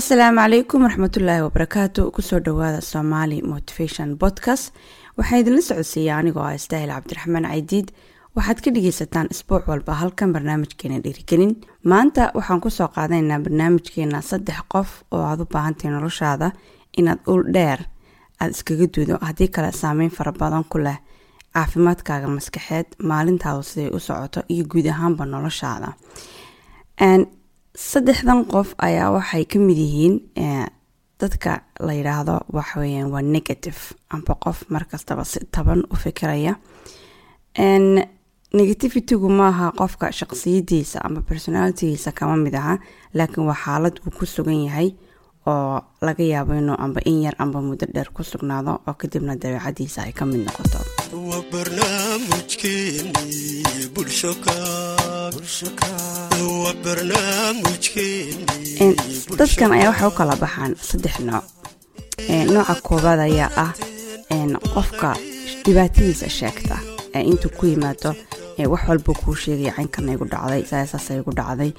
asalaamu calaykum waraxmatullaahi wabarakaatu ku soo dhawaada somaali motivation podcast. Waxaa idinla socodsiiya anigoo ah istaahil cabdiraxmaan caydiid. Waxaad ka dhegeysataan isbuuc walba halkan barnaamijkeena dhiirigelin maanta waxaan ku soo qaadanaynaa barnaamijkeena saddex qof oo aad u baahantahay noloshaada inaad ul dheer. Aada iskaga duudo haddii kale saameyn fara badan ku leh caafimaadkaaga maskaxeed maalintaadu siday u socoto iyo guud ahaanba noloshaada saddexdan qof ayaa waxay ka mid yihiin dadka la yidhaahdo waxaweyaan waa negative. Amba qof markastaba si taban u fikiraya. Negativitygu maaha qofka shaqsiyadiisa amba personalitigiisa kama mid aha laakiin waa xaalad uu ku sugan yahay oo laga yaabo inuu amba in yar amba muddo dheer ku sugnaado oo kadibna dabeecadiisa ay ka mid noqoto dadkan ayaa waxay u kala baxaan saddex nooc. Nooca koowaad ayaa ah qofka dhibaatadiisa sheegta ee intuu ku yimaado wax walba kuu sheegaya caynkan igu dhacday sasaasa igu dhacday.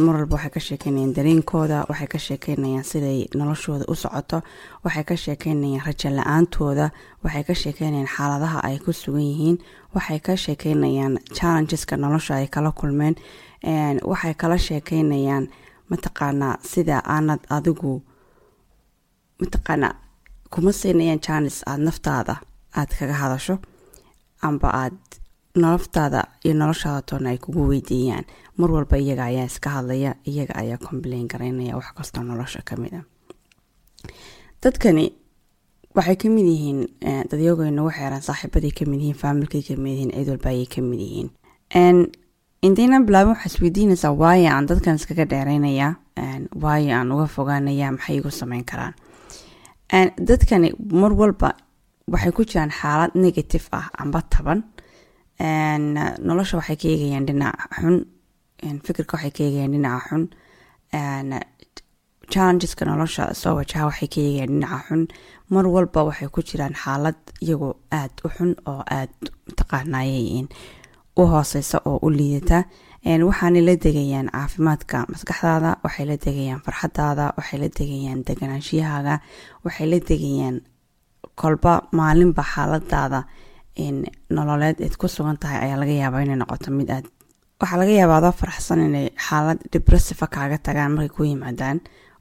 Mar walba waxay ka sheekeynayaan dareenkooda waxay ka sheekeynayaan siday noloshooda u socoto waxay ka sheekeynayaan rajo la'aantooda waxay ka sheekeynayaan xaaladaha ay ku sugan yihiin waxay ka sheekeynayaan challengeska nolosha ay kala kulmeen. Waxay kala sheekeynayaan mataqaanaa sida aanad adigu mataqaanaa kuma siinayaan janis aada naftaada aada kaga hadasho amba aad naftaada iyo noloshaada toona ay kugu weydiiyaan. Mar walba iyaga ayaa iska hadlaya iyaga ayaa complain garaynaya wax kastoo nolosha ka mid a dadkani waxay ka mid yihiin dadyago inagu xeeran saaxiibaday ka mid yihiin faamilkay ka mid yihiin cid walba ayay ka mid yihiin. Intayna bilaabin waxaa isweydiinaysaa waayo aan dadkan iskaga dheereynaya waayo aan uga fogaanaya maxay igu sameyn karaan? Dadkani mar walba waxay ku jiraan xaalad negative ah amba taban nolosha waxay ka eegayaan dhinaca xun. Fikirka waxay ka eegayaan dhinaca xun. Challengeska nolosha soo wajaha waxay ka eegayaan dhinaca xun. Mar walba waxay ku jiraan xaalad iyagoo aada u xun oo aada mataqaanayay u hooseysa oo u liidata. Waxaanay la degayaan caafimaadka maskaxdaada waxay la degayaan farxadaada waxay la degayaan deganaanshyahaaga waxay la degayaan kolba maalinba xaaladaada nololeed eed ku sugan tahay ayaa laga yaabaa inay noqoto mid aad waxaa laga yaabaa adoo faraxsan inay xaalad debressiva kaaga tagaan markay ku yimaadaan.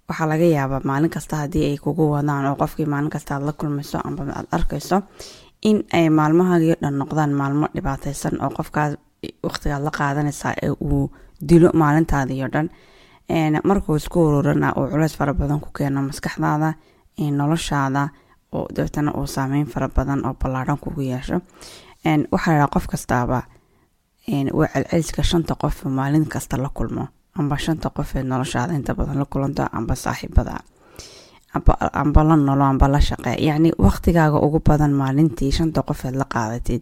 Waxaa laga yaabaa maalin kasta haddii ay kugu wadaan oo qofkii maalin kasta aad la kulmayso amba aad arkayso in ay maalmahaagio dhan noqdaan maalmo dhibaateysan oo qofkaas waqtigaad la qaadanaysaa ee uu dilo maalintaadiio dhan. Markuu isku ururana uu culeys fara badan ku keeno maskaxdaada noloshaada oo dabeetana uu saameyn fara badan oo ballaadhan kugu yeesho. Waxaa lahaa qof kastaaba waa celceliska shanta qof maalin kasta la kulmo amba shanta qof ee noloshaada inta badan la kulanto amba saaxiibada. Amba la nolo amba la shaqee yacni waqtigaaga ugu badan maalintii shanta qofeed la qaadatid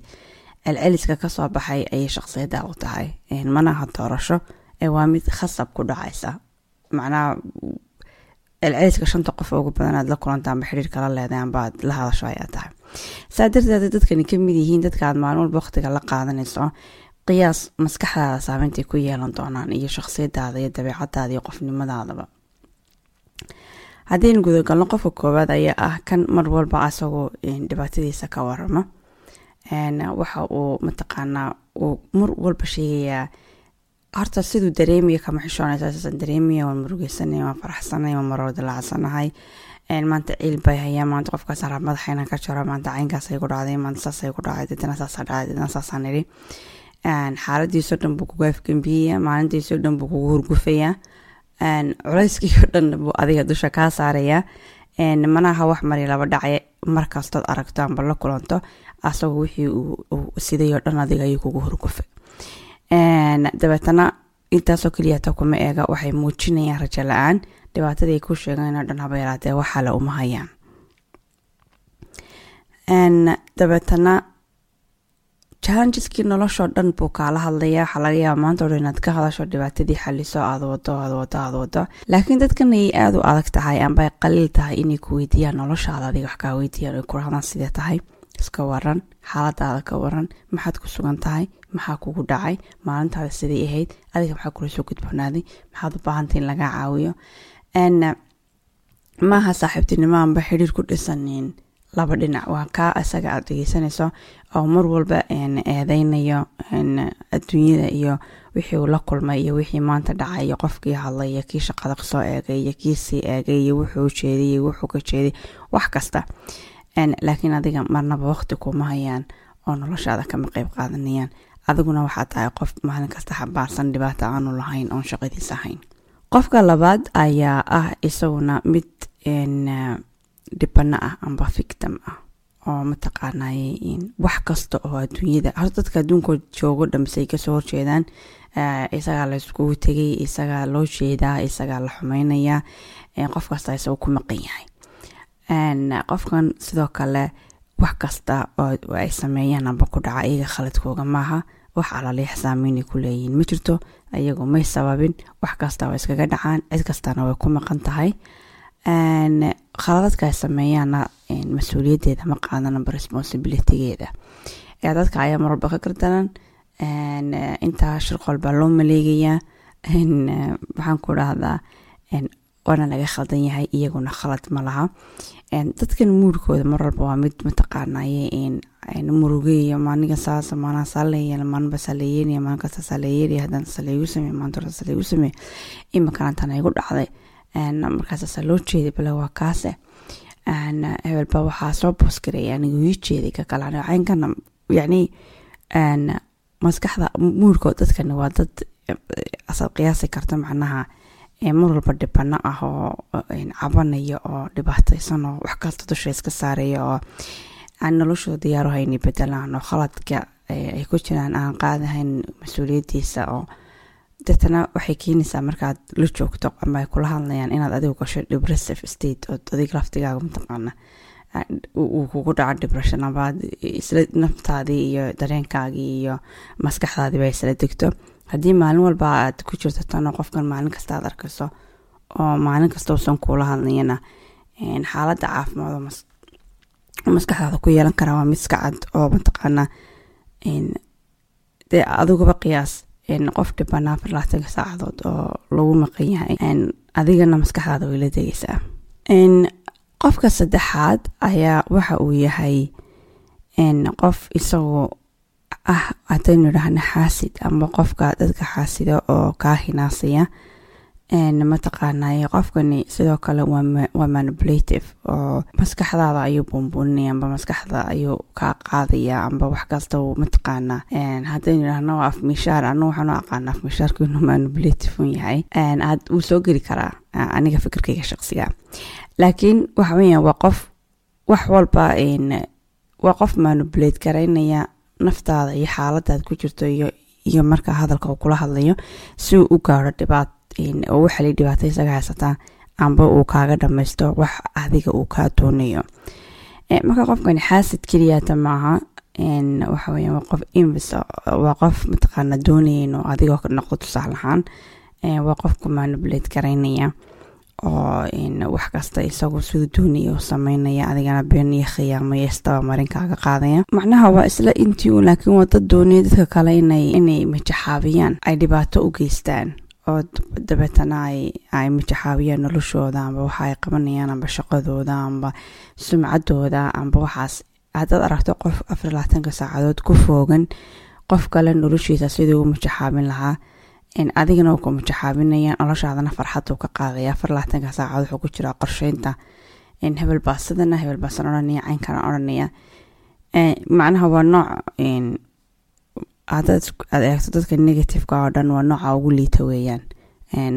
celceliska ka soo baxay ayay shaqsiyaddaa u tahay. Manaha doorasho ee waa mid khasab ku dhacaysa. Macnaha celceliska shanta qof ugu badan aad la kulanta amba xiriirka la leedahay amba aad la hadasho ayaa tahay saa darteed dadkani ka mid yihiin dadka aad maalin walba waqtiga la qaadanayso qiyaas maskaxdaada saameyntaay ku yeelan doonaan iyo shaqsiyadaada iyo dabeecadaada iyo qofnimadaadaba haddaynu gudagalno qofka koowaad ayaa ah kan mar walba asagoo dhibaatadiisa ka waramo waxa uu mataqaanaa uu mar walba sheegayaa horta siduu dareemaya kama xishoonaysa dareemaya waan murugeysanay waan faraxsanay waan maroo dilaacsanahay maanta ciil bay hayaa maanta qofkaas raa madaxayna ka jaro maanta caynkaasay ku dhacday maanta saasay ku dhacday dadna saasaa dhacday dadna saasaa nidhi xaaladiisoo dhan buu kugu afgembiyaya maalintiisoo dhan buu kugu hurgufayaa culeyskiio dhan buu adiga dusha kaa saarayaa. Manaha wax mari laba dhacay markastood aragto amba la kulanto asagoo wixii uu siday oo dhan adiga ayuu kugu hurgufay dabeetana intaasoo keliyata kuma eega waxay muujinayaan rajo la'aan. Dhibaatadii ay ku sheegaan oo dhan haba yaraatee waxale uma hayaan. Dabeetana challengeski noloshoo dhan buu kaala hadlaya waxaa laga yaaba maanta o dhan inaad ka hadasho dhibaatadii xaliso aad wado aad wado aad wado. Laakiin dadkan ayay aada u adag tahay amba ay qaliil tahay inay ku weydiiyaan noloshaada adiga wax kaa weydiiyaan ay kurahdaan sidee tahay. Iska waran xaaladaada ka waran maxaad ku sugan tahay maxaa kugu dhacay maalintaada siday ahayd adiga maxaa kula soo gudboonaaday maxaad u baahantay in lagaa caawiyo? Maaha saaxiibtinimo anba xidhiir ku dhisanin laba dhinac waa kaa isaga aad dhegeysanayso oo mar walba eedeynayo adduunyada iyo wixii uu la kulmay iyo wixii maanta dhacay iyo qofkii hadlay iyo kii shaqada soo eegay iyo kii sii eegay iyo wuxuu jeeday iyo wuxuu ka jeeday wax kasta laakiin adiga marnaba waqti kuma hayaan oo noloshaada kama qeyb qaadanayaan. Adiguna waxaa tahay qof maalin kasta xabaarsan dhibaata aanu lahayn oon shaqadiis ahayn. Qofka labaad ayaa ah isaguna mid dhibano ah amba fictim ah oo mataqaanay wax kasta oo adduunyada horta dadka adduunka joogo dhambisay ka soo horjeedaan isagaa la iskugu tegay isagaa loo jeedaa isagaa la xumeynayaa qof kasta isagu ku maqan yahay qofkan sidoo kale wax kasta oo ay sameeyaan amba ku dhaca iyaga khaladkooga maaha wax alaliix saameynay ku leeyihiin. Ma jirto iyagu may sababin wax kasta waa iskaga dhacaan cid kastana way ku maqan tahay. Khaladadka ay sameeyaana mas'uuliyaddeeda ma qaadanaba responsibilitygeeda. Dadka ayaa marwalba ka gardaran. Intaa shirqool baa loo maleegayaa. Waxaan ku dhahdaa waana laga khaldan yahay iyaguna khalad ma laha. Dadkan muurkooda marwalba waa mid mataqaanaye murugeeyo maaniga saas maanaa saaleeya maanba saaleeyenaya maalin kasta saaleeyenaya haddaan saleegu samey maanta horta saleegu samey imakaantan igu dhacday. Markaasasa loo jeeday bale waa kaase hebelba waxaa soo boosgareeya anigu ii jeeday ka kale caynkana yacni maskaxda muurkood dadkani waa dad asad qiyaasi karta macnaha mar walba dhibano ah oo cabanaya oo dhibaateysan oo wax kasta dusha iska saaraya oo aan noloshooda diyaaru hayni bedelaan oo khaladka ay ku jiraan aan qaadahayn mas'uuliyadiisa oo deetana waxay keenaysaa markaad la joogto ama ay kula hadlayaan inaad adigu gasho depressive state oo adig laftigaaga mataqaana uu kugu dhaco depression abaad isla naftaadii iyo dareenkaagii iyo maskaxdaadiiba isla degto haddii maalin walba aad ku jirto tano qofkan maalin kasta aad arkayso oo maalin kasta uusan kuula hadlayana xaaladda caafimaad oo maskaxdaada ku yeelan karaa waa mid iska cad oo mataqaana dee adiguba qiyaas qof dhibanaa afar labaatanka saacadood oo lagu maqan yahay adigana maskaxdaada way la degeysaa qofka saddexaad ayaa waxa uu yahay qof isagoo ah haddaynu idhaahna xaasid ama qofka dadka xaasida oo kaa hinaasaya mataqaanay qofkani sidoo kale waa manipulative oo maskaxdaada ayuu buunbuuninaya amba maskaxda ayuu kaa qaadaya amba wax kasta mataqaana haddaynu idhaahno waa afmishaar anu waxaanu aqaana afmishaarku inuu manipulative un yahay. Wuu soo geli karaa aniga fikirkayga shaqsiga laakiin waxa weeyaan waa qof wax walba waa qof manipulate garaynaya naftaada iyo xaaladaad ku jirto iyo marka hadalka kula hadlayo si u gaaro oo waxalay dhibaato isaga haysataa amba uu kaaga dhamaysto wax adiga uu kaa doonayo. Marka qofkani xaasid keliyata maaha waxa weya waa qof invis waa qof mataqaana doonaya inuu adigoo noqdo tusaalahaan waa qofka manipulate garaynaya oo wax kasta isagu siduu doonaya u sameynaya adigana been iyo khiyaamaya istaba marinkaaga qaadaya. Macnaha waa isla intii u laakiin waa dad doonaya dadka kale inay majaxaabiyaan ay dhibaato u geystaan. Oo dabeetana ay majaxaabiyaan noloshooda amba waxa ay qabanayaan amba shaqadooda amba sumcadooda amba waxaas. Haddaad aragto qof afar labaatanka saacadood ku foogan qof kale noloshiisa siduu u majaxaabin lahaa adigana ku majaxaabinaya noloshaadana farxaduu ka qaadaya afar labaatanka saacadood wuxuu ku jiraa qorsheynta. Hebel baa sidana hebel caynkana odhanaya macnaha waa nooc aad eegto dadka negativeka oo dhan waa nooca ugu liita weeyaan.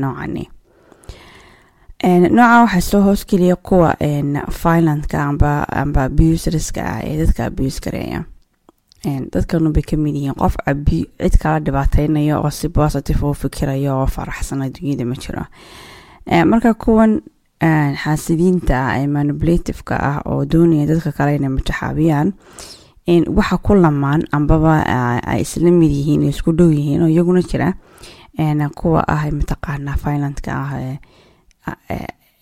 Noocani. Nooca waxaa soo hoosgeliya kuwa violentk amba abuserska ah ee dadka abuse gareeya dadkanu bay ka mid yihiin qof cid kala dhibaateynayo oo si positive u fikirayo oo faraxsan adduunyada ma jiro. Marka kuwan xaasidiinta ah ee manipulativeka ah oo doonaya dadka kale inay majaxaabiyaan waxa ku lamaan ambaba ay isla mid yihiin isku dhow yihiin oo iyaguna jira kuwa ah mataqaana violentk ah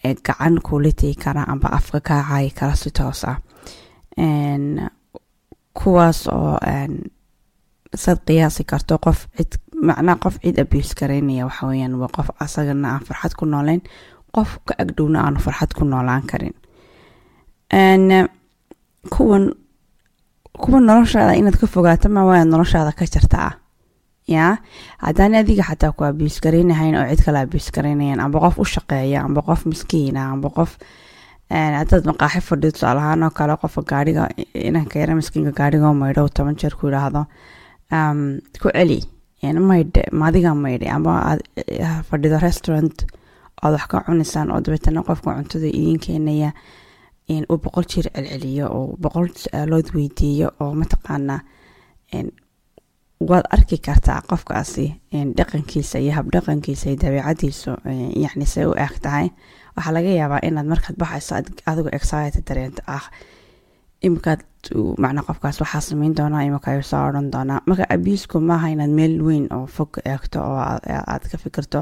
gacan kuula tegi kara amba afka kaa kara si toos ah kuwaas oo sad qiyaasi karto qof cid macnaa qof cid abuse garaynaya waxaweyaan waa qof asagana aan farxad ku nooleyn qof ka agdhowna aanu farxad ku noolaan karin. Kuwan kuwa noloshaada inaad ka fogaato ma waa noloshaada ka jartaa yaa? Haddaan adiga xataa ku abuse garaynahayn oo cid kale abuse garaynayaan amba qof u shaqeeya amba qof miskiina amba qof hadaad maqaaxi fadhido tusaalahaan oo kale qofka gaariga inanka yara miskiinka gaariga maydho toban jeer ku yidhaahdo ku celi maydhe maadiga maydhe amba aad fadhido restaurant oad wax ka cunaysaan oo dabeetana qofka cuntada idiin keenaya uu boqol jeer celceliyo oo boqol su'aalood weydiiyo oo mataqaanaa waad arki kartaa qofkaasi dhaqankiisa iyo habdhaqankiisa iyo dabeicadiisu yani say u eeg tahay waxaa laga yaabaa inaad markaad baxayso adigu excited dareento ah. Imikaad macnaa qofkaas waxaa sameyn doonaa imika soo odhan doonaa marka abiisku maaha inaad meel weyn oo fog eegto oo aad ka fikirto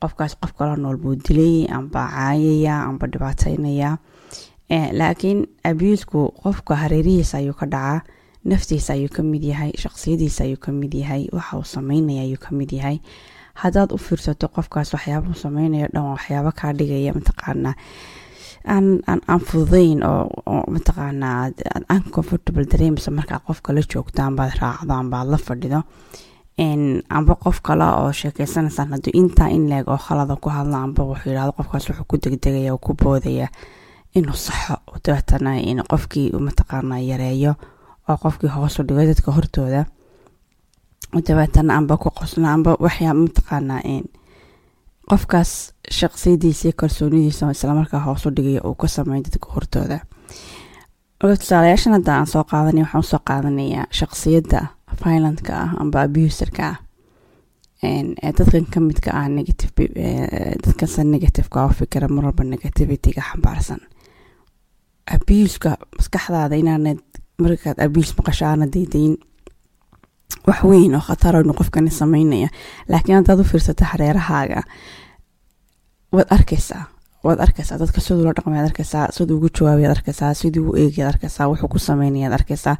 qofkaas qof kala nool buu dilay amba caayaya amba dhibaateynaya laakiin abiisku qofka hareerihiisa ayuu ka dhacaa naftiisa ayuu ka mid yahay shaqsiyadiisa ayuu ka yahay waxa uu sameynaya ayuu ka yahay haddaad u fiirsato qofkaas waxyaabuu sameynayo dhan waxyaabo kaa dhigaya mataqaanaa aan fududeyn oo mataqaanaa uncomfortable dareemsa markaa qofka la joogto ambaad raacdo ambaad la fadhido. Amba qof kale oo sheekeysanaysaan hadduu intaa in leeg oo khalada ku hadlo amba wuxuu yidhahdo qofkaas wuxuu ku degdegaya oo ku boodaya inuu saxo dabeetana in qofkii mataqaanaa yareeyo oo qofkii hoosu dhigo dadka hortooda dabeetana amba ku qosla amba waxyaa mataqaanaa qofkaas shaqsiyadiisa kalsoonidiisa islamarkaa hoosu dhigaya uu ka sameyn dadka hortooda. Tusaalayaashan hadda aan soo qaadanay waxaan u soo qaadanayaa shaqsiyadda violent-ka ah amba abuserka ah. Dadkan ka midka ah negative dadkanse negativeka u fikira marwalba negativityga xambaarsan. Abuska maskaxdaada inaanad markaad abuse maqasho aana daydayn wax weyn oo khataronu qofkani sameynaya. Laakiin haddaad u fiirsato hareerahaaga waad arkaysaa waad arkaysaa dadka siduu la dhaqmayaad arkaysaa siduu ugu jawaabayaad arkaysaa siduu u eegayaad arkaysaa wuxuu ku sameynayaad arkaysaa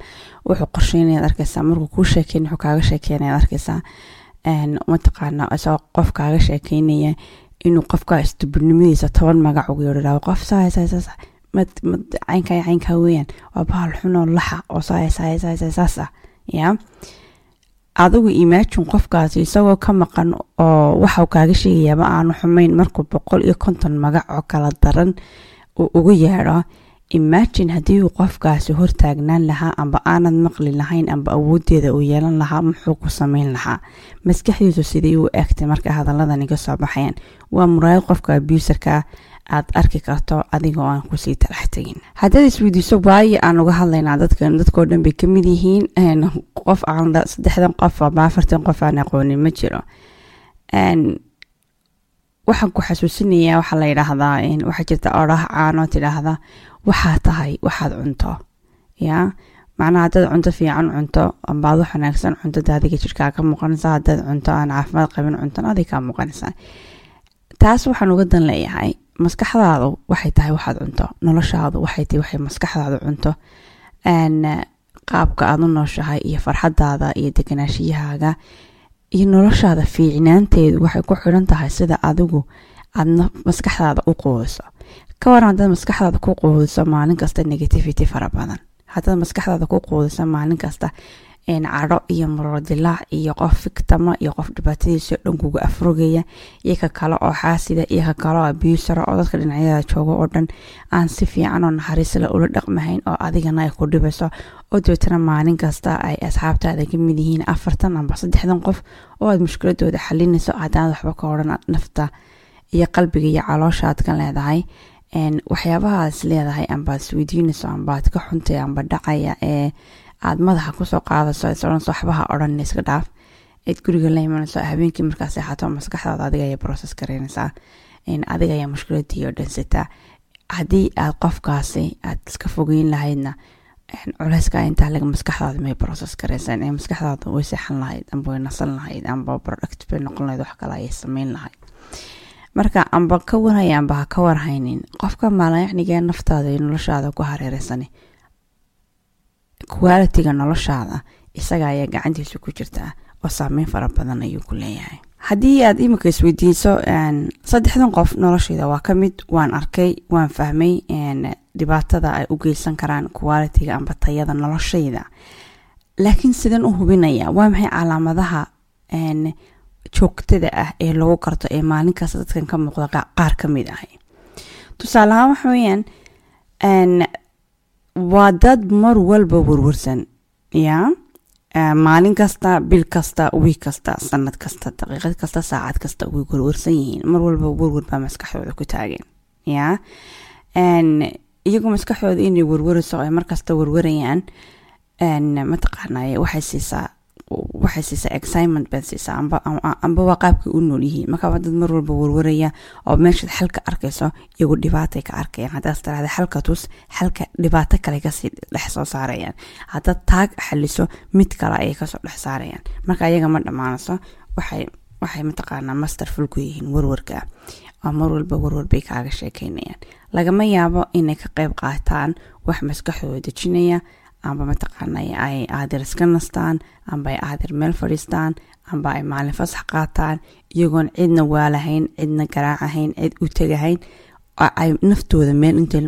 wuxuu qorsheynayaad arkaysaa markuu kuu sheekeyn wuxuu kaaga sheekeynayaad arkaysaa. Mataqaana isagoo qof kaaga sheekeynaya inuu qofka istubirnimadiisa toban magac ugu yeedhiraado qof saas caynkaa caynkaa weeyaan. Waa bahal xunoo laxa oo saas ah yaa adigu imaajin qofkaasi isagoo ka maqan oo waxau kaaga sheegayaaba aanu xumayn markuu boqol iyo konton magac oo kala daran uu ugu yeedho. Imaajin haddii uu qofkaasi hortaagnaan lahaa amba aanad maqli lahayn amba awoodeeda uu yeelan lahaa muxuu ku sameyn lahaa? Maskaxdiisu sidii u eegtay marka hadalladan iga soo baxayaan waa muraayad qofka abuserka aad arki karto adigoo aan ku sii talax tegin haddaad isweydiiso waayo aan uga hadlaynaa dadkan dadkoo dhan bay ka mid yihiin qof aan saddexdan qof aba afartan qof aan aqoonin ma jiro. Waxaan ku xasuusinayaa waxaa la yidhaahdaa waxaa jirta odhah caanoo tidhaahda waxaa tahay waxaad cunto. Yaa macnaha haddaad cunto fiican cunto ambaad wanaagsan cuntada adiga jirkaa ka muuqanaysaa haddaad cunto aan caafimaad qabin cuntan adiga kaa muuqanaysaa taas waxaan uga dan leeyahay maskaxdaadu waxay tahay waxaad cunto noloshaadu waxay tahay waxay maskaxdaadu cunto. Qaabka aad u nooshahay iyo farxadaada iyo deganaashiyahaaga iyo noloshaada fiicnaanteedu waxay ku xiran tahay sida adigu aadna maskaxdaada u quudiso. Ka waran haddaad maskaxdaada ku quudiso maalin kasta negativity fara badan. Haddaad maskaxdaada ku quudiso maalin kasta cadho iyo maroodilaac iyo qof fiktama iyo qof dhibaatadiisa dhan kuga afrogaya. Iyo ka kale oo xaasida iyo ka kale oo abusara oo dadka dhinacyada jooga oo dhan aan si fiican oo naxariisla ula dhaqmahayn oo adigana ay ku dhibayso oo dabeetana maalin kasta ay asxaabtaada ka mid yihiin afartan amba saddexdan qof oo aad mushkiladooda xalinayso haddaanad waxba ka odhan nafta iyo qalbiga iyo caloosha aad ka leedahay waxyaabahaas leedahay ambaad isweydiinayso ambaad ka xuntay amba dhacaya ee aad madaxa ku soo qaadayso isodhanso waxbaha odhan iska dhaaf. Eed guriga la imanayso habeenkii markaa seexato maskaxdaada adiga ayaa process garaynaysaa adiga ayaa mushkiladii oo dhansataa haddii aad qofkaasi aad iska fogeyn lahaydna culeyska intaa laga maskaxdaada may process garaysaan ee maskaxdaada way seexan lahayd amba way nasan lahayd amba product bay noqon lahayd wax kale ayay sameyn lahayd. Marka amba ka warhaya ha ka warhaynin. Qofka maalayacnigee naftaada iyo noloshaada ku hareereysani qualitiga noloshaada isaga ayaa gacantiisa ku jirtaa oo saameyn fara badan ayuu ku leeyahay. Haddii aad imika isweydiiso saddexdan qof noloshayda waa ka mid waan arkay waan fahmay dhibaatada ay u geysan karaan qualitiga amba tayada noloshayda. Laakiin sidan u hubinaya waa maxay calaamadaha joogtada ah ee lagu garto ee maalin kasta dadkan ka muuqda qaar ka mid ahay. Tusaale ahaan waxa weeyaan waa dad mar walba warwarsan ya? Maalin kasta bil kasta wiig kasta sanad kasta daqiiqad kasta saacad kasta way warwarsan yihiin. Mar walba warwar baa maskaxdooda ku taagan ya? Iyagoo maskaxdooda inay warwarayso ay markasta warwarayaan mataqaanay waxay siisaa waxay siisaa excitement baad siisaa amba qaabkay u nool yihiin. Dad mar walba warwaraya oo meeshaad xalka arkayso iyagu dhibaatay ka arkayaan. Haddaad tiraahda xalka tus xalka dhibaato kale ka sii dhex soo saarayaan. Haddaad taag xaliso mid kale ayay ka soo dhex saarayaan. Marka ayaga ma dhammaanayso waxay waxay mataqaanaa master ful ku yihiin warwarka. Oo mar walba warwar bay kaaga sheekeynayaan lagama yaabo inay ka qayb qaataan wax maskaxdooda dejinaya amba mataqaanay ay aadir iska nastaan amba ay aadir meel fadhiistaan amba ay maalin fasax qaataan. Iyagoon cidna waalahayn cidna garaacahayn cid u tegahayn ay naftooda meel intay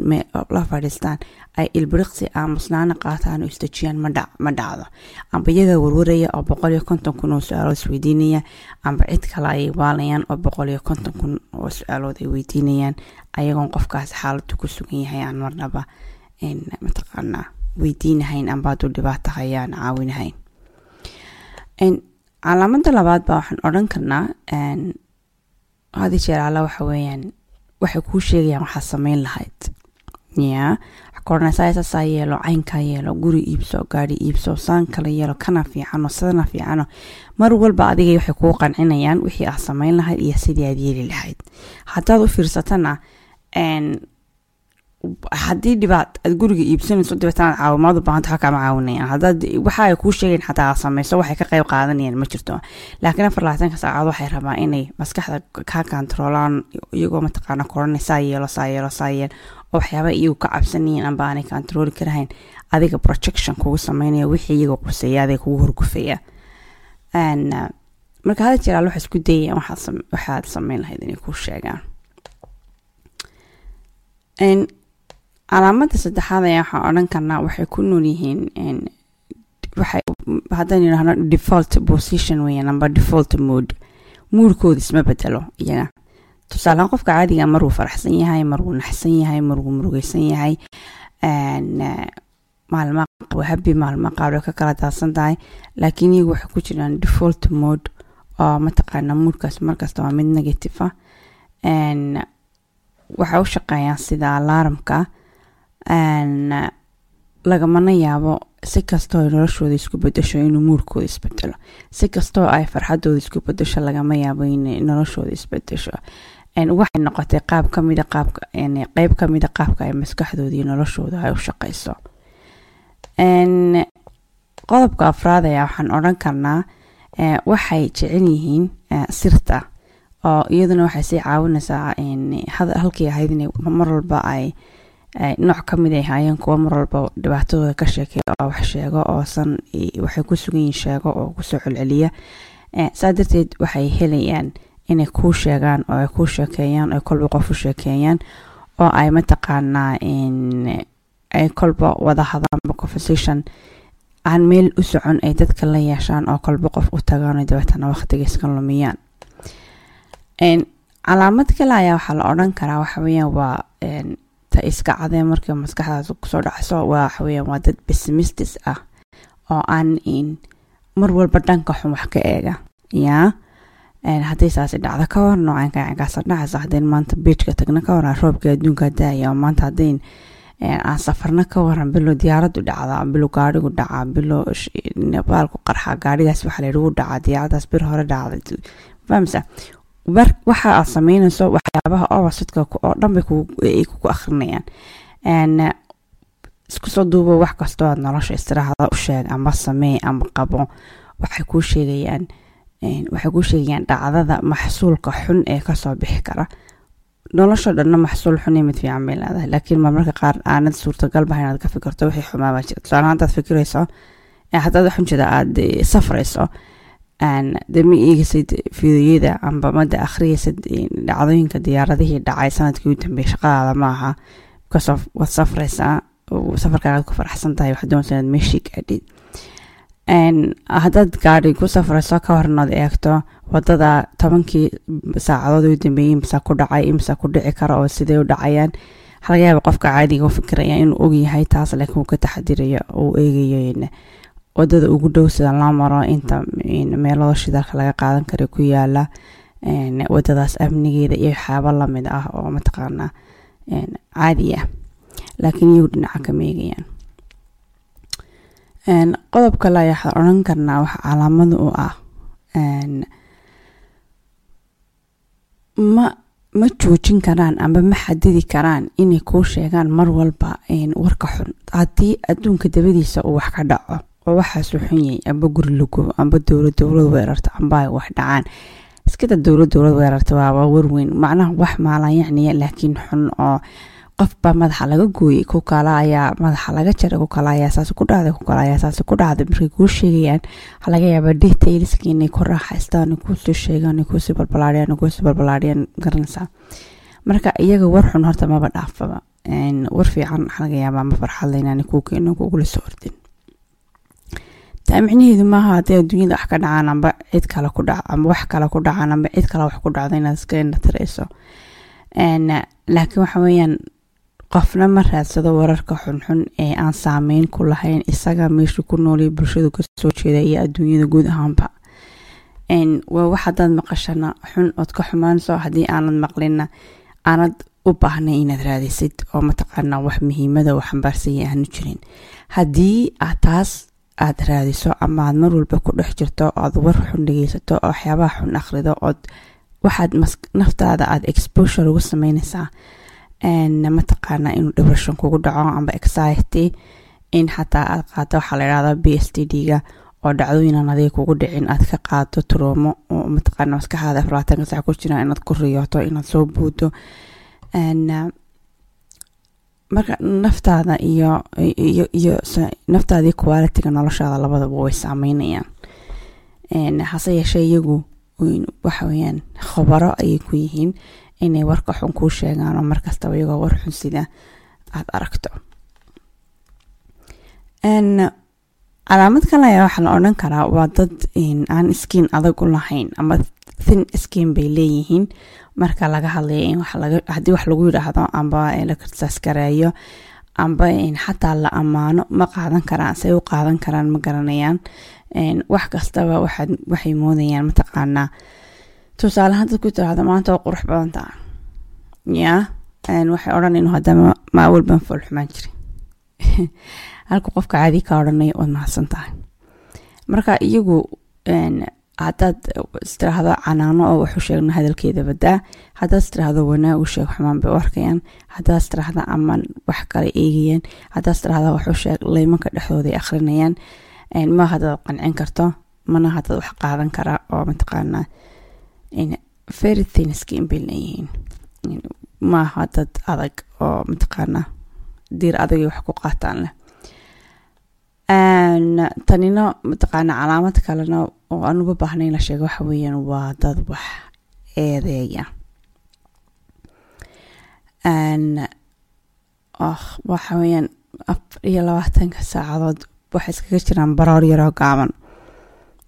la fadhiistaan. Ay ilbiriqsi aamusnaana qaataan oo isdejiyaan ma dhacdo. Amba iyagaa warwaraya oo boqol iyo konton kun oo su'aalood isweydiinaya amba cid kale ayay waalayaan oo boqol iyo konton kun oo su'aalood ay weydiinayaan. Ayagoon qofkaas xaaladu ku sugan yahay aan marnaba mataqaanaa weydiinahayn amba hadduu dhibaato caawinahayn calaamada labaad baa waxaan odhan karnaa hadi jeer alla waxa weeyaan waxay kuu sheegayaan waxaad sameyn lahayd. Ya kornasaasaa yeelo caynkaa yeelo guri iibso gaari iibso saan kala yeelo kana fiicano sidana fiicano. Mar walba adigay waxay kuu qancinayaan wixii aad sameyn lahayd iyo sidii aad yeeli lahayd. Haddaad u fiirsatana haddii dhibaat aad guriga iibsanayso dabeetanaad caawimaad u baahanta kaama caawinayaan haddaad waxa kuu sheegayn xataa aad samayso waxay ka qayb qaadanayaan ma jirto. Laakiin afar labaatanka saacadood waxay rabaa inay maskaxda kaa kantaroolaan iyagoo mataqaana koranay saa yeelo saa yeelo saa yeel oo waxyaaba iyagu ka cabsanayeen amba aanay kantarooli karahayn. Adiga projection kugu sameynaya wixii iyaga quseeya adiga kugu horgufaya marka hada jeraal waxay isku dayayaan waxaad sameyn lahayd inay kuu sheegaan calaamada saddexaad ayaa waxaan odhan karnaa waxay ku nool yihiin waxay haddaan yidhaahno default position weeyaan amba default mood moodkooda isma bedelo iyaga. Tusaalehaan qofka caadiga marwuu faraxsan yahay marwuu naxsan yahay marwuu murugeysan yahay maalma habi maalma qaar way ka kala daadsan tahay laakiin iyagu waxay ku jiraan default mode oo mataqaana moodkaas markasta waa mid negative ah. Waxay u shaqeeyaan sida alaaramka lagamana yaabo si kastoo ay noloshooda isku bedesho inuu muurkooda isbedelo si kastoo ay farxadooda isku bedesho lagama yaabo in noloshooda isbedesho waxay noqotay qaab kamida qaabka qeyb kamida qaabka ay maskaxdooda iyo noloshooda ay u shaqeyso. Qodobka afraad ayaa waxaan odhan karnaa waxay jecel yihiin sirta oo iyaduna waxay sii caawinaysaa halkii ahayd in mar walba ay nooc ka mid ay haayeen kuwa mar walba dhibaatadooda ka sheekeya oo wax sheego oosan waxay ku sugan yihiin sheego oo ku soo celceliya. Saa darteed waxay helayaan inay kuu sheegaan oo ay kuu sheekeeyaan ay kolba qof u sheekeeyaan oo ay mataqaanaa ay kolba wada hadaanba conversation aan meel u socon ay dadka la yeeshaan oo kolba qof u tagaan dabeetana waqtiga iska lumiyaan. Calaamad kale ayaa waxaa la odhan karaa waxa weeyaan waa ta iska cadee markii maskaxdaas ku soo dhacso waxa weeyaan waa dad pessimistis ah oo aan mar walba dhanka xun wax ka eega. Yaa hadday saasi dhacdo ka hor noocanka dhacaysa. Haddayn maanta beijka tagna ka waran roobka adduunka daaya oo maanta haddayn aan safarna ka waran bilo diyaaradu dhacda bilo gaarigu dhaca bilo baalku qarxa gaarigaas waxaa layidhi dhacaa diyaaradaas bir hore dhacda fahamsa waxa aad sameynayso waxyaabaha obasidka oo dhan bay kugu akrinayaan isku soo duubo wax kastoo aad nolosha istiraahada u sheeg amba samee amba qabo waxay kuu sheegayaan waxay kuu sheegayaan dhacdada maxsuulka xun ee ka soo bixi kara. Nolosha dhanna maxsuul xun iyo mid fiican bay leedahay laakiin marmarka qaar aanad suurtagal inaad ka fikirto wixii xumaabaa jira. Tusaale haddaad fikirayso haddaad waxun jeeda aada safrayso dee ma eegaysid fiidoyada amba mada akhriyaysid dhacdooyinka diyaaradihii dhacay sannadkii u dambeeyay shaqadaada ma aha because waad safraysaa safarkaagaad ku faraxsan tahay waxaad inaad meeshii gaadhid haddaad gaadhi ku safrayso ka hor inaad eegto waddada tobankii saacadood u dambeeyey imisa ku dhacay imisa ku dhici kara oo sidee u dhacayaan. Laga qofka caadiga u fikiraya inuu ogyahay taas laakiin uu ka taxadirayo uu eegayo waddada ugu dhow sida loo maro inta meelada shidaalka laga qaadan kara ku yaalla wadadaas amnigeeda iyo waxyaabo la mid ah oo mataqaanaa caadi ah. Laakiin iyagu dhinaca kama eegayaan. Qodob kale ayaa odhan karnaa waxa calaamada u ah ma ma joojin karaan amba ma xadidi karaan inay kuu sheegaan mar walba warka xun. Haddii adduunka dabadiisa uu wax ka dhaco oo waxaasu xun yahay amba guri lago amba dowlad dowlad weerarta amba ay wax dhacaan. Iskada dowlad dowlad weerarta waaba warweyn macnaha wax maalan yacniya laakiin xun oo qofbaa madaxa laga gooyey ku kale ayaa madaxa laga jaray ku kale ayaa saas ku dhacday ku kale ayaa saas ku dhacday. Markay kuu sheegayaan waxaa laga yaabaa inay ku raaxaystaan kuusoo sheegaan kuusii balbalaadhiyaan kuusii balbalaadhiyaan garanaysaa marka iyaga war xun horta maba dhaafaba. War fiican waxaa laga ma farxadla kuu keeno kugula soo ordin taa micnaheedu maaha haddii adduunyada wax ka dhacaan amba cid kale ku dhac amba wax kale ku dhacaan amba cid kale wax ku dhacdo inaad iska indhatirayso. Laakiin waxa weeyaan qofna ma raadsado wararka xunxun ee aan saameyn ku lahayn isaga meeshu ku noolay bulshadu ka soo jeeda iyo adduunyada guud ahaanba. Waa wax hadaad maqashana xun ood ka xumaanayso haddii aanad maqlina aanad u baahnay inaad raadisid oo mataqaanaa wax muhiimada oo xambaarsanya aanu jirin. Haddii aad taas aad raadiso ama aad mar walba ku dhex jirto oad war xun dhegeysato oo waxyaabaha xun akhrido ood waxaad naftaada aad exposure ugu sameynaysaa mataqaanaa inuu depression kugu dhaco amba anxiety in xataa aad qaato waxaa la yidhahdaa b s t d-ga oo dhacdooyinan adiga kugu dhicin aad ka qaado troomo oo mataqaana maskaxaada aflaatanka sac ku jiraan inaad ku riyooto inaad soo buudo marka naftaada iyo iyo iyo naftaadii qualitiga noloshaada labadaba way saameynayaan hase yeeshee iyagu waxa weyaan khobaro ayay ku yihiin inay warka xun kuu sheegaan oo markastaba iyagoo war xun sida aada aragto. Calaamad kale ayaa waxaa la odhan karaa waa dad aan skiin adag u lahayn ama thin skiin bay leeyihiin marka laga hadlaya in haddii wax lagu yidhaahdo amba la karsaskareeyo amba xataa la ammaano ma qaadan karaan say u qaadan karaan ma garanayaan. Wax kastaba waxay moodayaan mataqaanaa tusaalehaan dad ku tiraahdo maanta waa qurux badan taha waxay odhanayn hadama ma awal baan fool jirin halka qofka caadi ka odhanayo waad mahadsan tahay. Marka iyagu haddaad istiraahdo canaano oo waxu sheegno hadalkeeda badaa haddaad istiraahdo wanaag u sheeg xumaan bay u arkayaan. Haddaad istiraahdo amaan wax kale eegayaan. Haddaad istiraahdo waxu sheeg laymanka dhexdooday akhrinayaan. Ma haddaad qancin karto? Mana haddaad wax qaadan kara oo mataqaanaa very thin skin bay leeyihiin. Maaha dad adag oo mataqaanaa diir adagay wax ku qaataan leh. Tanina mataqaana calaamad kalena oo aan uba baahna in la sheego waxa weeyaan waa dad wax eedeeya. Waxa weeyaan afar iyo labaatanka saacadood waxay iskaga jiraan baroor yaroo gaaban.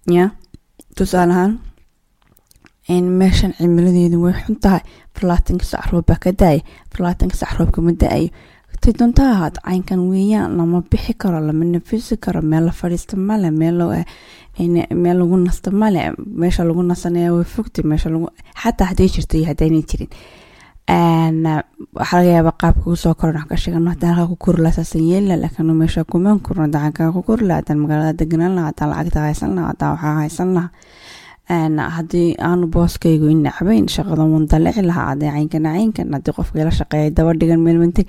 Ya tusaalahaan meeshan cimiladeedu way xun tahay farlaatanka sac roob baa ka sac roobka ma da'ayo tay doonta ahaad caynkan weeyaan lama bixi karo lama nafisi karo meel la fadhiista male meel lagu nasta male meesha lagu nasanaya way fogta meesha lagu xataa hadday jirto iyo haddaynay jirin. Waxaa laga yaaba qaabka ugu soo koran ka sheegan haddaan halkaa ku kori saasan yeelila laakiin meesha kumaan korno dacankaa ku kori lahaa haddaan magaalada deganaan lahaa haddaan lacagta haysan lahaa haddaan waxaa haysan lahaa. Haddii aanu booskaygu i nacbayn shaqada wan dalici lahaa haddii caynkan caynkan haddii qofkii la shaqeeya daba dhigan meel manteg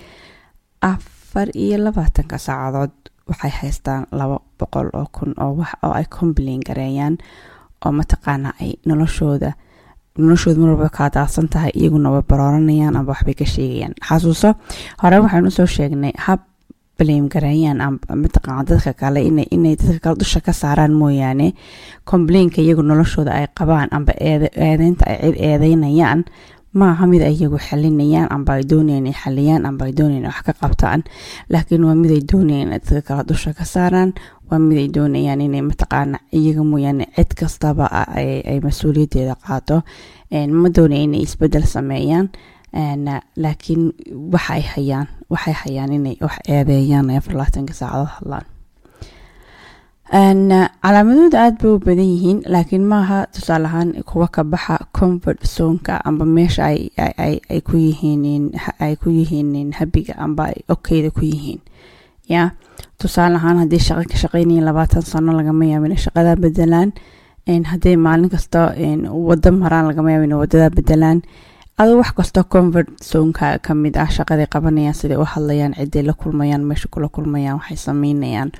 afar iyo labaatanka saacadood waxay haystaan laba boqol oo kun oo wax oo ay complain gareeyaan oo mataqaana ay noloshooda noloshooda mar walba kaa daadsan tahay iyaguna way barooranayaan amba waxbay ka sheegayaan. Xasuuso hore waxaan u soo sheegnay hab blame gareeyaan mataqaana dadka kale inay dadka kale dusha ka saaraan mooyaane. Complainka iyagu noloshooda ay qabaan amba eedeynta ay cid eedeynayaan maaha mid ay iyagu xalinayaan amba ay doonayaan ay xaliyaan amba ay doonayaan wax ka qabtaan. Laakiin waa mid ay doonayaan dadka kale dusha ka saaraan waa mid ay doonayaan inay mataqaana iyaga mooyaane cid kastaba ay mas'uuliyaddeeda qaato. Ma doonaya inay isbeddel sameeyaan laakiin waxay hayaan waxay hayaan inay wax eedeeyaan ay afar labaatanka saacadood hadlaan calaamadooda aada bay u badan yihiin laakiin maaha tusaale ahaan kuwa ka baxa comfort zonka amba meesha ay ku yihiin habiga amba ay okeyda ku yihiin. Ya tusaale ahaan haddii shaqo ka shaqeynayeen labaatan sano lagama yaabo inay shaqadaa bedelaan hadday maalin kasta wado maraan lagama yaabo inay wadadaa bedelaan adoo wax kastoo comfort zonka ka mid ah shaqaday qabanayaan siday u hadlayaan ciday la kulmayaan meesha kula kulmayaan waxay sameynayaan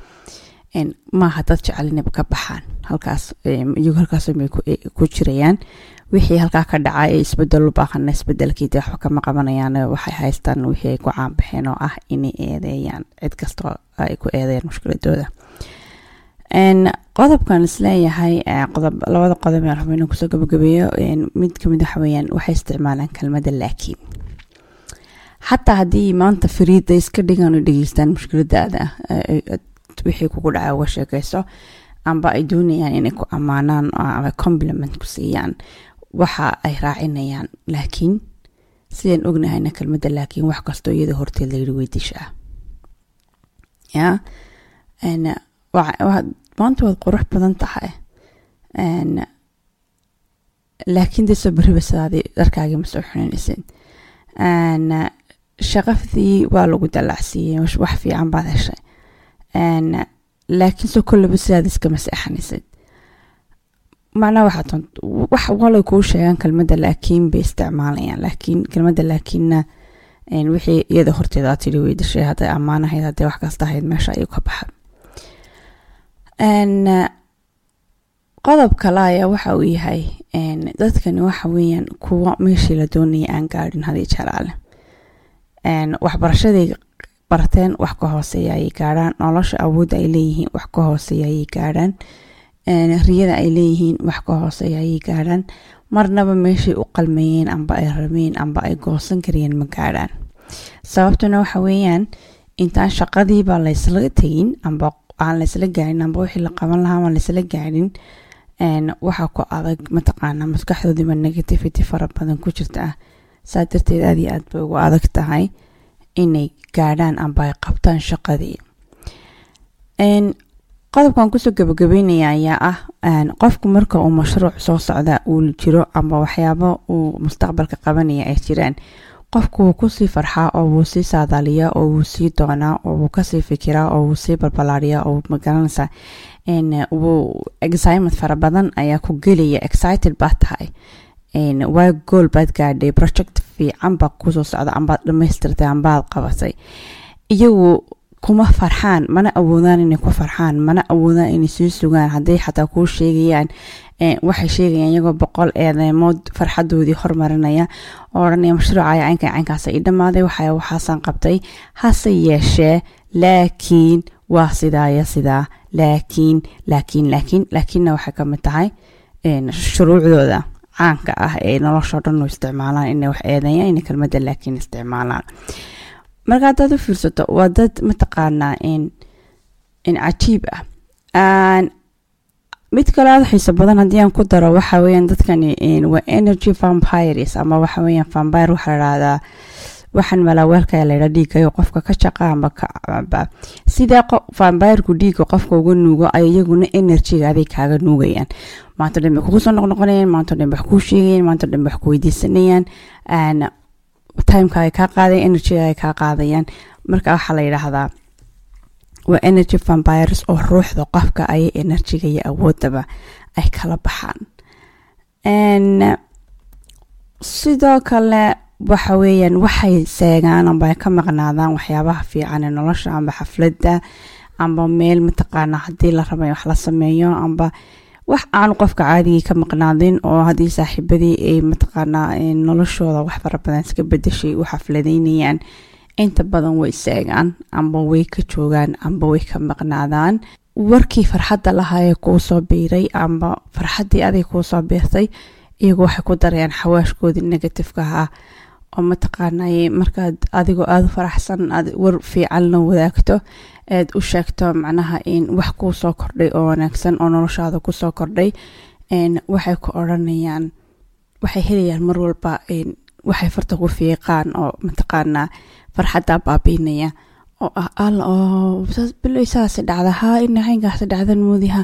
maaha dad jecel inay ka baxaan. Halkaas iyagu halkaas bay ku jirayaan. Wixii halkaa ka dhaca ee isbeddel u baaqana isbedelkiida waxba kama qabanayaan waxay haystaan wixii ay ku caanbaxeen oo ah inay eedeeyaan. Cid kastoo ay ku eedeeyaan mushkiladooda. Qodobkan is leeyahay labada qodob ee rabo inaan ku soo gabagabeeyo. Mid ka mid waxa weeyaan waxay isticmaalaan kelmada laakiin. Xataa haddii maanta fariida iska dhigaan oo dhegeystaan mushkiladaada wixii kugu dhaca uga sheekayso amba ay doonayaan inay ku ammaanaan ama compliment ku siiyaan. Waxa ay raacinayaan laakiin sidaan ognahayna kelmada laakiin wax kastoo iyada horteed layidhi weydishaa ya? Maanta waad qurux badan tahay. Laakiin dee soo dharkaagii ma soo xunanaysid shaqafdii waa lagu dalacsiiyey wax fiican baad heshay laakiin soo kollaba sidaad iskama seexanaysid macnaha waxaa wax walay kuu sheegaan kelmadda laakiin bay isticmaalayaan. Laakiin kelmadda laakiinna wixii iyada horteeda aad tidhi weydashay hadday ammaan ahayd wax kasta ahayd meesha ayuu ka baxa qodob kale ayaa waxa uu yahay dadkani waxa weeyaan kuwa meeshii la doonaya aan gaadhin haddii jalaale waxbarashaday barteen wax ka hooseeya ayay gaadhaan. Nolosha awoodda ay leeyihiin wax ka hooseeya ayay gaadhaan. Riyada ay leeyihiin wax ka hooseeya ayay gaadhaan. Marnaba meeshay u qalmeeyeen amba ay rabeen amba ay goosan karayeen ma gaadhaan. Sababtuna waxa weeyaan intaan shaqadiiba laysla tegin amba aan laysla gaarin amba wixii la qaban lahaa aan laysla gaarin. Waxaa ku adag mataqaana maskaxdoodiiba negativity fara badan ku jirta ah saa darteed aad iyo aad bay ugu adag tahay inay gaadhaan amba ay qabtaan shaqadii. Qodobkan ku soo gabagabeynaya ayaa ah qofku marka uu mashruuc soo socda uu jiro amba waxyaabo uu mustaqbalka qabanaya ay jiraan qofku wuu ku sii farxaa oo wuu sii saadaaliyaa oo wuu sii doonaa oo wuu ka sii fikiraa oo wuu sii balbalaariyaa oo ma garanaysaa wuu excitement fara badan ayaa ku gelaya excited baad tahay waa gool baad gaadhay project fiican baa ku soo socda ambaad dhamaystirtay ambaad qabatay. Iyagu kuma farxaan mana awoodaan inay ku farxaan mana awoodaan inay sii sugaan hadday xataa kuu sheegayaan waxay sheegayaan iyagoo boqol eedeemood farxadoodii hormarinaya oo mashruucaya caynka caynkaas i dhammaaday waxa waxaasan qabtay. Hase yeeshee laakiin waa sidaa iyo sidaa laakiin laakiin laakiin laakiinna waxay ka mid tahay shuruucdooda caanka ah ee noloshao dhan u isticmaalaan inay wax eedeeyaan inay kelmadda laakiin isticmaalaan. Marka haddaad u fiirsato waa dad mataqaanaa in cajiib ah. Mid kale aada xiiso badan haddii aan ku daro waxa weeyaan dadkani waa energy vampires ama waxa weeyaan vampire waxaa la dhahdaa waxaan malaaweelka la yidhaa dhiigayo qofka ka shaqa amba ka sidee vampirku dhiiga qofka uga nuugo ay iyaguna energyga aday kaaga nuugayaan. Maanta dhan bay kugu soo noqnoqonayaan maanta dhan wax kuu sheegayaan maanta dhan wax ku weydiisanayaan timeka ay kaa qaadayan energyga ay kaa qaadayaan. Marka waxaa la yidhaahdaa waa energy vampires oo ruuxda qofka ayay energyga iyo awoodaba ay kala baxaan. Sidoo kale waxa weeyaan waxay seegaan amba ka maqnaadaan waxyaabaha fiican ee nolosha amba xafladda amba meel mataqaana haddii la raba wax la sameeyo amba wax aanu qofka caadigii ka maqnaadin oo haddii saaxiibadii ay mataqaanaa noloshooda wax fara badan iska bedeshay u xafladeynayaan inta badan way istaagaan amba way ka joogaan amba way ka maqnaadaan. Warkii farxadda lahaayee kuu soo biiray amba farxaddii adig kuu soo biirtay iyagu waxay ku darayaan xawaashkoodii negatifeka ahaa oo mataqaanay markaad adigoo aada u faraxsan aad war fiican la wadaagto aad u sheegto macnaha in wax kuu kordhay oo wanaagsan oo noloshaada ku soo kordhay waxay ku odranayaan waxay helayaan mar walba waxay farta ku fiiqaan oo mataqaanaa farxaddaa baabiinaya. Oo ah alla oo biloy saasi dhacda haa ina caynkaasi dhacdan moodiha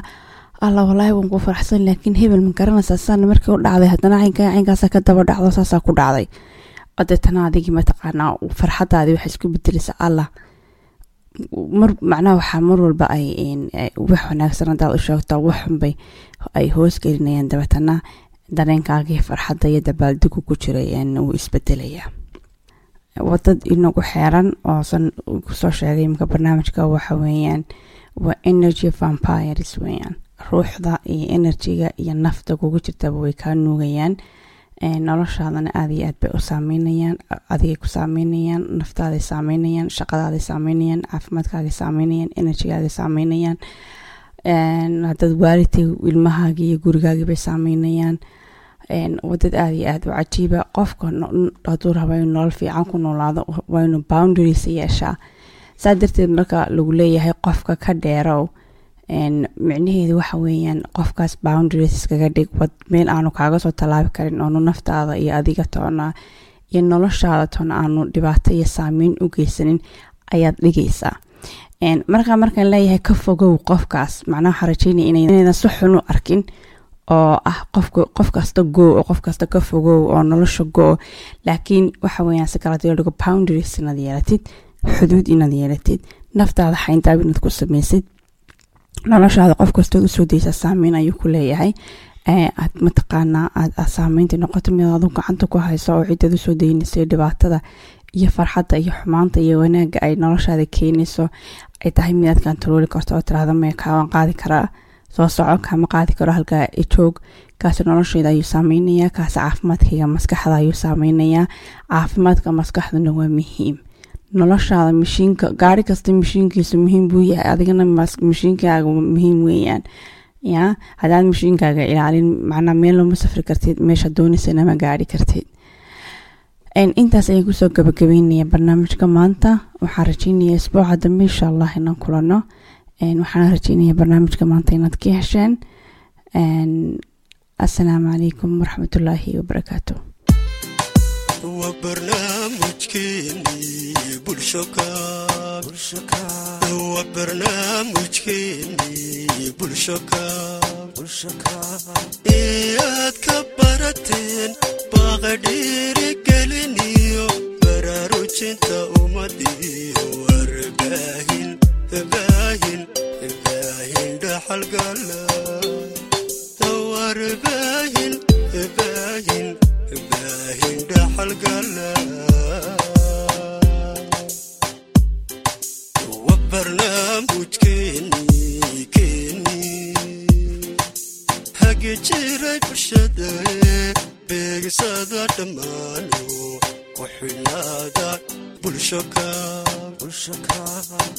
alla walaahi waan ku faraxsan laakiin hebel ma garanaysaa saana markii u dhacday haddana caynka caynkaasa ka daba dhacdo saasaa ku dhacday oo deetana adigii mataqaanaa farxadaadii waxay isku bedeleysa allah. Mar macnaha waxaa mar walba ay wax wanaagsan hadaad u sheegto waxunbay ay hoos gelinayaan dabeetana dareenkaagii farxadda iyo dabaaldigu ku jiray wuu isbedelayaa wadad inagu xeeran oosan ku soo sheegay imka barnaamijka waxa weeyaan waa energy vampires weeyaan. Ruuxda iyo enerjiga iyo nafta kugu jirtaba way kaa nuugayaan noloshaadana aada iyo aad bay u saameynayaan adigay ku saameynayaan naftaaday saameynayaan shaqadaaday saameynayaan caafimaadkaaday saameynayaan enerjigaaday saameynayaan. Haddaad waalidtay ilmahaagii iyo gurigaagii bay saameynayaan. Wadad aada iyo aada u cajiiba. Qofka hadduu raba inuu nolol fiican ku noolaado waa inuu boundaries yeeshaa. Saa darteed marka lagu leeyahay qofka ka dheerow micnaheedu waxa weeyaan qofkaas boundaries iskaga dhig wad meel aanu kaaga soo tallaabi karin oonu naftaada iyo adiga toona iyo noloshaada toona aanu dhibaato iyo saameyn u geysanin ayaad dhigaysaa. Markaa markaan leeyahay ka fogow qofkaas macnaha waxaa rajeynaya inaydan si xun u arkin oo ah qof kasta goo oo qof kasta ka fogow oo nolosha goo laakiin waxa weeyaan si kala dhigo boundaries inaad yeelatid xuduud inaad yeelatid naftaada xayntaab inaad ku samaysid noloshaada qof kastood u soo daysa saameyn ayuu ku leeyahay aad mataqaanaa aad saameynta noqoto mid adu gacanta ku hayso oo cidaad u soo daynaysay dhibaatada iyo farxadda iyo xumaanta iyo wanaagga ay noloshaada keenayso ay tahay midaad kantarooli karto oo tiraahda maya kaawaan qaadi karaa soo soco kaama qaadi karo halkaa joog kaasi nolosheeda ayuu saameynayaa kaasi caafimaadkayga maskaxda ayuu saameynayaa caafimaadka maskaxduna waa muhiim noloshaada mashiinka gaari kasta mashiinkiisu muhiim buu yahay adigana mashiinkaaga muhiim weeyaan. Ya haddaad mashiinkaaga ilaalin macnaa meel loma safri kartid meesha doonaysana gaari kartid. Intaas ayaan ku soo gabagabeynaya barnaamijka maanta. Waxaan rajeynaya isbuuca dambe insha allah inaan kulano. Waxaan rajeynaya barnaamijka maanta inaad ka hesheen assalaamu calaykum waraxmatullaahi wabarakaatu barnaamijkeennii bulshoka waa barnaamijkeennii bulshoka iyaad ka barateen baaqa dhiirigeliniyo baraarujinta ummadiyo warbaahin baahin baahin dhaxalgala warbaahin baahin baahin dhaxalgala wa barnaamijkeennii keennii hagi jiray bulshada beegisada dhammaano ku xidhnaada bulshoka